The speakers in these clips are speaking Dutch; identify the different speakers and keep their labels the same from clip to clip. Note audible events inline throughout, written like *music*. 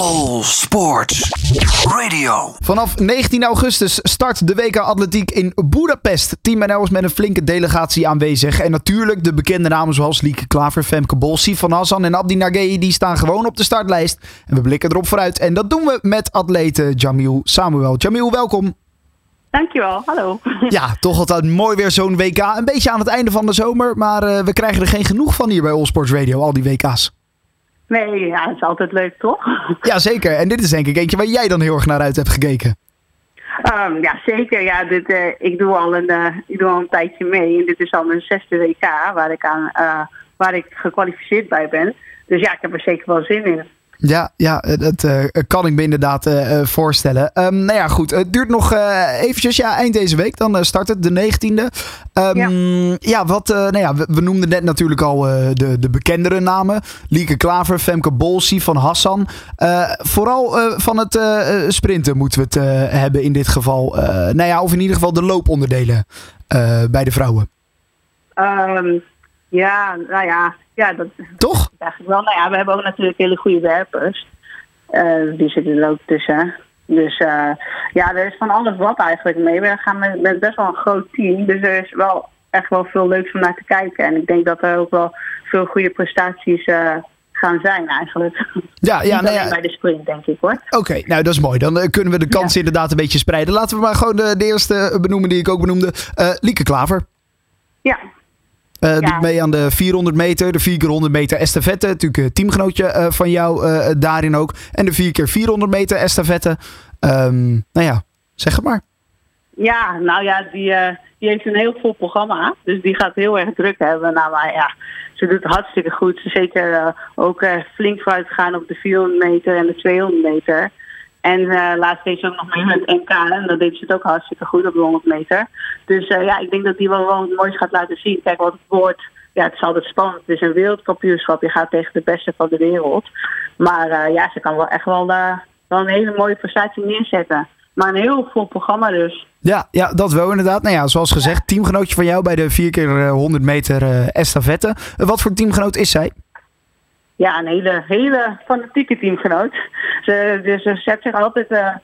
Speaker 1: All Sports Radio.
Speaker 2: Vanaf 19 augustus start de WK Atletiek in Budapest. Team NL is met een flinke delegatie aanwezig. En natuurlijk de bekende namen zoals Lieke Klaver, Femke Bol, Van Hassan en Abdi Nagei, die staan gewoon op de startlijst. En we blikken erop vooruit. En dat doen we met atlete Jamil Samuel. Jamil, welkom.
Speaker 3: Dankjewel, hallo. *laughs*
Speaker 2: Ja, toch altijd mooi weer zo'n WK. Een beetje aan het einde van de zomer, maar uh, we krijgen er geen genoeg van hier bij All Sports Radio, al die WK's.
Speaker 3: Nee, ja, het is altijd leuk, toch? *laughs*
Speaker 2: Ja, zeker. En dit is denk ik eentje waar jij dan heel erg naar uit hebt gekeken.
Speaker 3: Um, ja, zeker. Ja, dit, uh, ik, doe al een, uh, ik doe al een tijdje mee. En dit is al mijn zesde WK waar ik, aan, uh, waar ik gekwalificeerd bij ben. Dus ja, ik heb er zeker wel zin in.
Speaker 2: Ja, ja dat uh, kan ik me inderdaad uh, voorstellen. Um, nou ja, goed. Het duurt nog uh, eventjes. Ja, eind deze week. Dan start het de 19e. Um, ja. ja, wat, nou ja, we, we, noemden net natuurlijk al de, de bekendere namen. Lieke Klaver, Femke Bolsi van Hassan. vooral van het sprinten moeten we het hebben in dit geval. nou ja, of in ieder geval de looponderdelen bij de vrouwen.
Speaker 3: Um, ja, nou ja. Ja dat,
Speaker 2: Toch?
Speaker 3: Eigenlijk wel. Nou ja, we hebben ook natuurlijk hele goede werpers. Uh, die zitten er ook tussen. Dus uh, ja, er is van alles wat eigenlijk mee. We gaan met, met best wel een groot team. Dus er is wel echt wel veel leuks om naar te kijken. En ik denk dat er ook wel veel goede prestaties uh, gaan zijn eigenlijk.
Speaker 2: Ja, ja,
Speaker 3: nou ja. bij de sprint, denk ik hoor.
Speaker 2: Oké, okay, nou dat is mooi. Dan kunnen we de kans ja. inderdaad een beetje spreiden. Laten we maar gewoon de, de eerste benoemen die ik ook benoemde. Lieke Klaver.
Speaker 3: Ja,
Speaker 2: uh, ja. Doet mee aan de 400 meter, de 4 keer 100 meter estafette. Natuurlijk een teamgenootje uh, van jou uh, daarin ook. En de 4 keer 400 meter estafette. Um, nou ja, zeg het maar.
Speaker 3: Ja, nou ja, die, die heeft een heel vol programma. Dus die gaat heel erg druk hebben. Nou, maar ja, ze doet het hartstikke goed. Zeker ook flink vooruit gaan op de 400 meter en de 200 meter. En uh, laatst deed ook nog mee met NK en dat deed ze het ook hartstikke goed op de 100 meter. Dus uh, ja, ik denk dat die wel, wel mooiste gaat laten zien. Kijk, wat het wordt, ja, het is altijd spannend. Het is een wereldkampioenschap, je gaat tegen de beste van de wereld. Maar uh, ja, ze kan wel echt wel, wel een hele mooie prestatie neerzetten. Maar een heel vol programma dus.
Speaker 2: Ja, ja, dat wel inderdaad. Nou ja, zoals gezegd, teamgenootje van jou bij de 4 keer 100 meter estafette. wat voor teamgenoot is zij?
Speaker 3: Ja, een hele, hele fanatieke teamgenoot. Ze, dus ze zet zich altijd uh,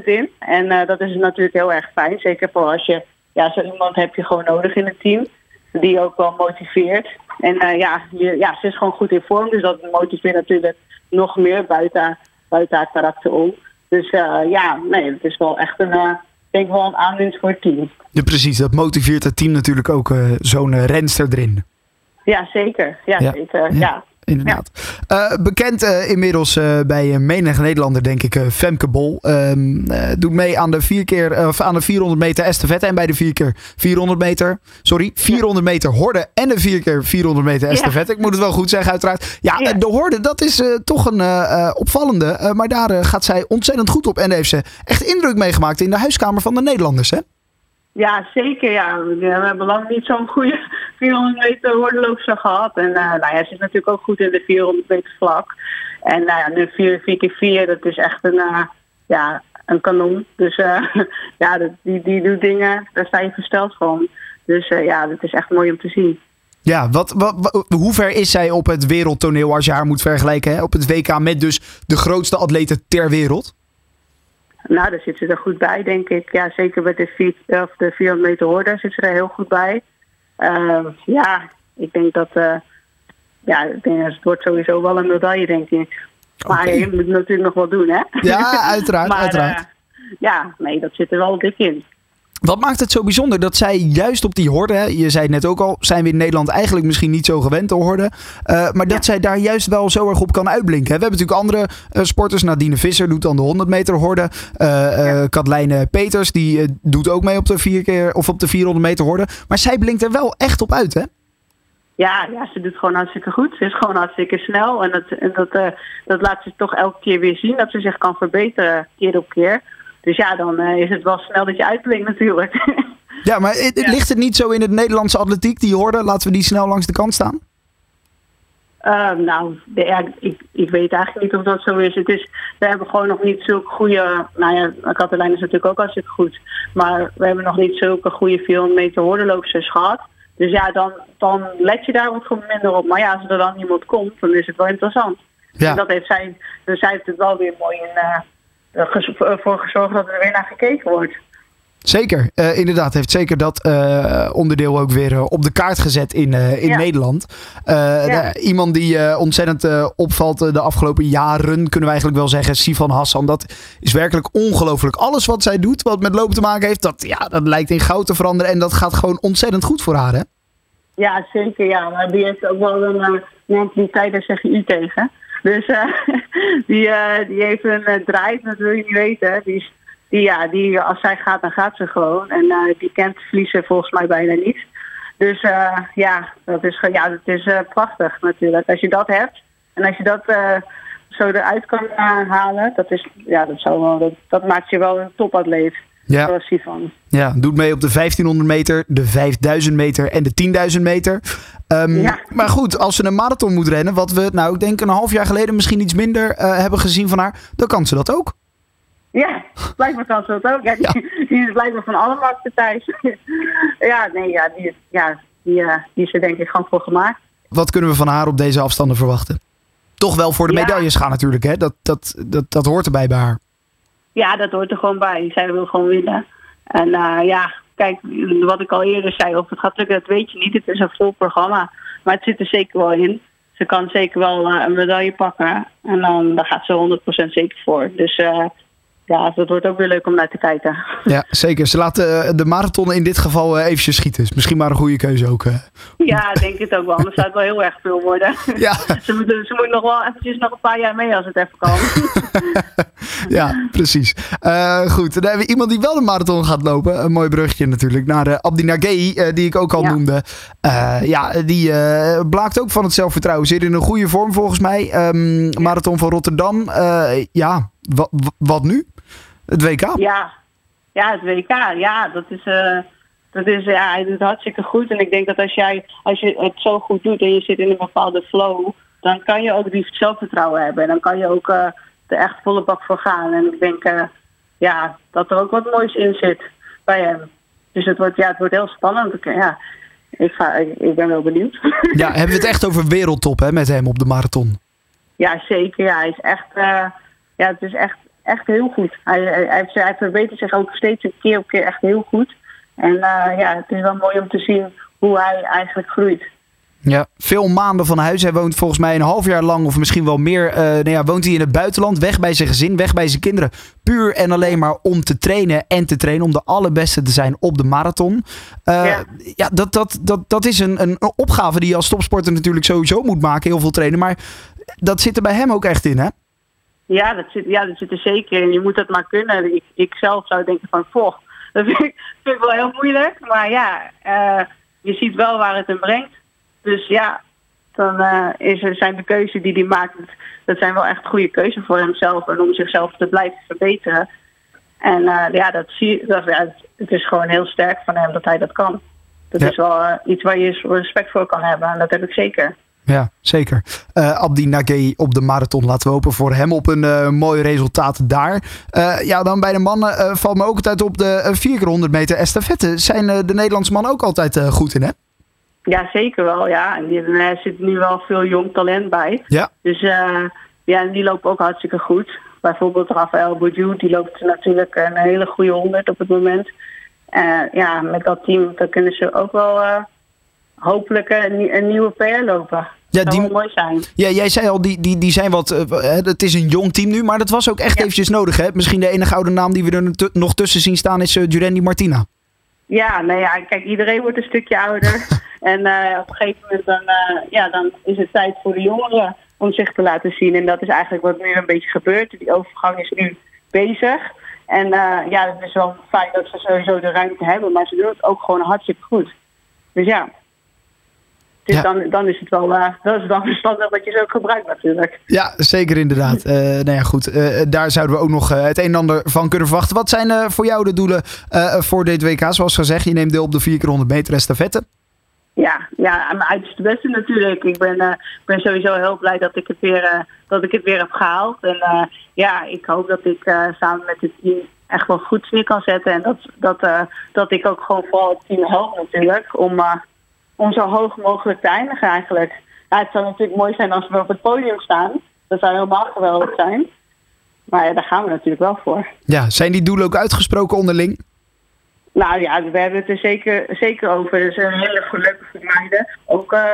Speaker 3: 100% in. En uh, dat is natuurlijk heel erg fijn. Zeker voor als je, ja, zo iemand heb je gewoon nodig in het team. Die ook wel motiveert. En uh, ja, je, ja, ze is gewoon goed in vorm. Dus dat motiveert natuurlijk nog meer buiten, buiten haar karakter om. Dus ja, nee, het is wel echt een, denk wel een aanwinst voor het team.
Speaker 2: Ja, precies. Dat motiveert het team natuurlijk ook zo'n renster erin.
Speaker 3: Ja, zeker. Ja, ja. zeker. ja. ja
Speaker 2: inderdaad. Ja. Uh, bekend uh, inmiddels uh, bij menig Nederlander, denk ik, Femke Bol. Ehm, doet mee aan de, vier keer, of aan de 400 meter estafette en bij de 4 keer 400 meter. Sorry, 400 ja. meter horde en de 4 keer 400 meter estafette. Ik moet het wel goed zeggen, uiteraard. Ja, de horde, dat is toch een opvallende. maar daar gaat zij ontzettend goed op. En heeft ze echt indruk meegemaakt in de huiskamer van de Nederlanders, hè?
Speaker 3: Ja, zeker. Ja. We hebben lang niet zo'n goede 400 meter hordenloopster gehad. En uh, nou ja, ze is natuurlijk ook goed in de 400 meter vlak. En nou ja, nu 4 keer 4 dat is echt een, ja, een kanon. Dus *laughs* ja, dat, die, die doet dingen, daar sta je versteld van. Dus ja, dat is echt mooi om te zien.
Speaker 2: Ja, wat, wat, hoe ver is zij op het wereldtoneel als je haar moet vergelijken? Hè? Op het WK met dus de grootste atleten ter wereld?
Speaker 3: Nou, daar zit ze er goed bij, denk ik. Ja, zeker bij de, vier, of de 400 meter hoorde zit ze er heel goed bij. Uh, ja, ik denk dat... Uh, ja, ik denk dat het wordt sowieso wel een medaille, denk ik. Maar okay. je moet het natuurlijk nog wel doen, hè?
Speaker 2: Ja, uiteraard, *laughs* maar, uiteraard.
Speaker 3: Uh, ja, nee, dat zit er wel dik in.
Speaker 2: Wat maakt het zo bijzonder dat zij juist op die horde, je zei het net ook al, zijn we in Nederland eigenlijk misschien niet zo gewend te horden, uh, maar dat ja. zij daar juist wel zo erg op kan uitblinken. We hebben natuurlijk andere uh, sporters, Nadine Visser doet dan de 100 meter horde, uh, ja. Katlijne Peters die doet ook mee op de, vier keer, of op de 400 meter horde, maar zij blinkt er wel echt op uit, hè?
Speaker 3: Ja, ja, ze doet gewoon hartstikke goed. Ze is gewoon hartstikke snel. En dat, en dat, dat laat ze toch elke keer weer zien. Dat ze zich kan verbeteren keer op keer. Dus ja, dan uh, is het wel snel dat je uitblinkt natuurlijk. *laughs*
Speaker 2: Ja, maar het, ja. ligt het niet zo in het Nederlandse atletiek, die hoorde? Laten we die snel langs de kant staan?
Speaker 3: Uh, nou, de, ja, ik, ik weet eigenlijk niet of dat zo is. Het is. We hebben gewoon nog niet zulke goede. Nou ja, Katelijn is natuurlijk ook hartstikke goed. Maar we hebben nog niet zulke goede 400 meter hordenloopsters gehad. Dus ja, dan, dan let je daar wat minder op. Maar ja, als er dan iemand komt, dan is het wel interessant.
Speaker 2: Ja.
Speaker 3: En dat heeft zij, dus zij heeft het wel weer mooi in, uh, voor gezorgd dat er weer naar gekeken wordt.
Speaker 2: Zeker, uh, inderdaad. Heeft zeker dat uh, onderdeel ook weer uh, op de kaart gezet in, in ja. Nederland. Ja. De, iemand die ontzettend opvalt de afgelopen jaren, kunnen we eigenlijk wel zeggen, Sivan Hassan. Dat is werkelijk ongelooflijk. Alles wat zij doet, wat met lopen te maken heeft, dat, ja, dat lijkt in goud te veranderen. En dat gaat gewoon ontzettend goed voor haar, hè?
Speaker 3: Ja, zeker. Ja, maar die heeft ook wel een mentaliteit, daar zeg je u tegen. Dus *laughs* die, die heeft een drive, dat wil je niet weten. Die die, ja, die, als zij gaat, dan gaat ze gewoon. En die kent verliezen volgens mij bijna niet. Dus ja, dat is, ja, dat is prachtig natuurlijk. Als je dat hebt en als je dat zo eruit kan halen, dat, is, ja, dat, zou dat maakt je wel een topatleet.
Speaker 2: Ja. Ja, doet mee op de 1500 meter, de 5000 meter en de 10.000 meter. Um, ja. Maar goed, als ze een marathon moet rennen, wat we nou, ik denk een half jaar geleden misschien iets minder hebben gezien van haar, dan kan ze dat ook.
Speaker 3: Ja, blijkbaar kan ze dat ook. Ja, die, ja. die is blijkbaar van alle markten thuis. *laughs* ja, nee, ja, die, ja die, uh, die is er denk ik gewoon voor gemaakt.
Speaker 2: Wat kunnen we van haar op deze afstanden verwachten? Toch wel voor de medailles gaan natuurlijk, hè? Dat, dat, dat, dat hoort erbij bij haar.
Speaker 3: Ja, dat hoort er gewoon bij. Zij wil gewoon winnen. En uh, ja, kijk, wat ik al eerder zei, of het gaat lukken, dat weet je niet. Het is een vol programma. Maar het zit er zeker wel in. Ze kan zeker wel uh, een medaille pakken. En dan daar gaat ze 100% zeker voor. Dus ja, dat wordt ook weer leuk om naar te kijken.
Speaker 2: Ja, zeker. Ze laten de marathon in dit geval eventjes schieten. Is misschien maar een goede keuze ook.
Speaker 3: Ja, denk het ook wel. Anders zou het wel heel erg veel worden. *laughs*
Speaker 2: Ja.
Speaker 3: ze, moeten, ze moet nog wel eventjes nog een paar jaar mee als het even kan. *laughs*
Speaker 2: ja, precies. Uh, goed, dan hebben we iemand die wel de marathon gaat lopen. Een mooi bruggetje natuurlijk. Naar uh, Abdi Nagei, uh, die ik ook al ja. noemde. ja, die blaakt ook van het zelfvertrouwen. Zit in een goede vorm volgens mij. Um, marathon van Rotterdam. ja, wat, wat nu? Het WK?
Speaker 3: Ja, ja het WK. Ja, dat is, uh, dat is ja, hij doet hartstikke goed. En ik denk dat als, jij, als je het zo goed doet en je zit in een bepaalde flow, dan kan je ook die zelfvertrouwen hebben. En dan kan je ook uh, er echt volle bak voor gaan. En ik denk uh, ja, dat er ook wat moois in zit bij hem. Dus het wordt, ja, het wordt heel spannend. Ja, ik, ga, ik, ik ben wel benieuwd.
Speaker 2: Ja, hebben we het echt over wereldtop hè, met hem op de marathon?
Speaker 3: Ja, zeker. Ja, hij is echt, ja, het is echt echt heel goed. Hij, hij, hij, hij verbetert zich ook steeds een keer op keer echt heel goed. En uh, ja, het is wel mooi om te zien hoe hij eigenlijk groeit.
Speaker 2: Ja, veel maanden van huis. Hij woont volgens mij een half jaar lang of misschien wel meer. Uh, nou ja, woont hij in het buitenland, weg bij zijn gezin, weg bij zijn kinderen. Puur en alleen maar om te trainen en te trainen. Om de allerbeste te zijn op de marathon. Uh, ja. ja, dat, dat, dat, dat is een, een opgave die je als topsporter natuurlijk sowieso moet maken. Heel veel trainen. Maar dat zit er bij hem ook echt in, hè?
Speaker 3: Ja, dat zit, ja, dat zit er zeker in. Je moet dat maar kunnen. Ik, ik zelf zou denken van, vocht. *laughs* Dat vind ik, vind ik wel heel moeilijk. Maar ja, uh, je ziet wel waar het hem brengt. Dus ja, dan uh, is er, zijn de keuzes die hij maakt, dat zijn wel echt goede keuzes voor hemzelf. En om zichzelf te blijven verbeteren. En uh, ja, dat zie, dat, ja, het is gewoon heel sterk van hem dat hij dat kan. Dat ja. is wel iets waar je respect voor kan hebben. En dat heb ik zeker.
Speaker 2: Ja, zeker. Uh, Abdi Nagay op de marathon. Laten we hopen voor hem op een uh, mooi resultaat daar. Uh, ja, dan bij de mannen valt me ook altijd op de 4 keer 100 meter estafette. Zijn de Nederlandse mannen ook altijd goed in, hè?
Speaker 3: Ja, zeker wel. Ja. En er zit nu wel veel jong talent bij.
Speaker 2: Ja.
Speaker 3: Dus ja, en die lopen ook hartstikke goed. Bijvoorbeeld Rafael Boudjou, die loopt natuurlijk een hele goede 100 op het moment. ja, met dat team dan kunnen ze ook wel hopelijk een, een nieuwe PR lopen. Ja, dat zou die, mooi zijn.
Speaker 2: Ja, jij zei al, die, die, die zijn wat. Uh, het is een jong team nu, maar dat was ook echt ja. eventjes nodig. Hè? Misschien de enige oude naam die we er nog tussen zien staan is uh, Jurendi Martina.
Speaker 3: Ja, nou ja, kijk, iedereen wordt een stukje ouder. *laughs* en uh, op een gegeven moment dan, ja, dan is het tijd voor de jongeren om zich te laten zien. En dat is eigenlijk wat nu een beetje gebeurt. Die overgang is nu bezig. En ja, het is wel fijn dat ze sowieso de ruimte hebben, maar ze doen het ook gewoon hartstikke goed. Dus ja. Dus ja. dan, dan is het wel uh, *laughs* dat is dan verstandig dat je ze ook gebruikt natuurlijk.
Speaker 2: Ja, zeker inderdaad. Uh, nou ja, goed. Uh, daar zouden we ook nog het een en ander van kunnen verwachten. Wat zijn voor jou de doelen voor dit WK? Zoals gezegd, je neemt deel op de 4 keer 100 meter estafette.
Speaker 3: Ja, ja, mijn uiterste beste natuurlijk. Ik ben, ben sowieso heel blij dat ik het weer, dat ik het weer heb gehaald. En ja, ik hoop dat ik samen met het team echt wel goed neer kan zetten. En dat, dat, dat ik ook gewoon vooral het team help natuurlijk. Om om zo hoog mogelijk te eindigen eigenlijk. Ja, het zou natuurlijk mooi zijn als we op het podium staan. Dat zou helemaal geweldig zijn. Maar ja, daar gaan we natuurlijk wel voor.
Speaker 2: Ja, zijn die doelen ook uitgesproken onderling?
Speaker 3: Nou ja, we hebben het er zeker, zeker over. Er zijn hele voor meiden. Ook uh,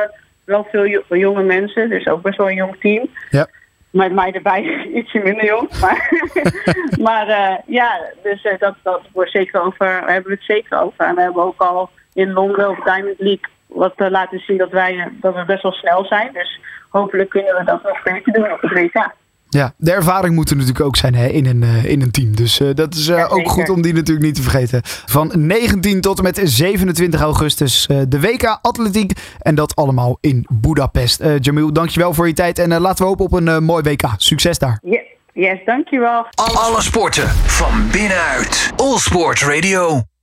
Speaker 3: wel veel jonge mensen, dus ook best wel een jong team.
Speaker 2: Ja.
Speaker 3: Met mij erbij *laughs* ietsje minder jong. Maar, *laughs* maar uh, ja, dus uh, dat, dat wordt zeker over. We hebben het zeker over. En we hebben ook al in Londen op Diamond League wat laten zien dat wij dat we best wel snel zijn. Dus hopelijk kunnen we dat nog beter doen op het WK.
Speaker 2: Ja, de ervaring moet er natuurlijk ook zijn hè, in, een, uh, in een team. Dus uh, dat is uh, ja, ook goed om die natuurlijk niet te vergeten. Van 19 tot en met 27 augustus de WK Atletiek. En dat allemaal in Budapest. Jamil, dankjewel voor je tijd. En laten we hopen op een mooi WK. Succes daar.
Speaker 3: Yeah. Yes, dankjewel.
Speaker 1: Alle sporten van binnenuit. All Sport Radio.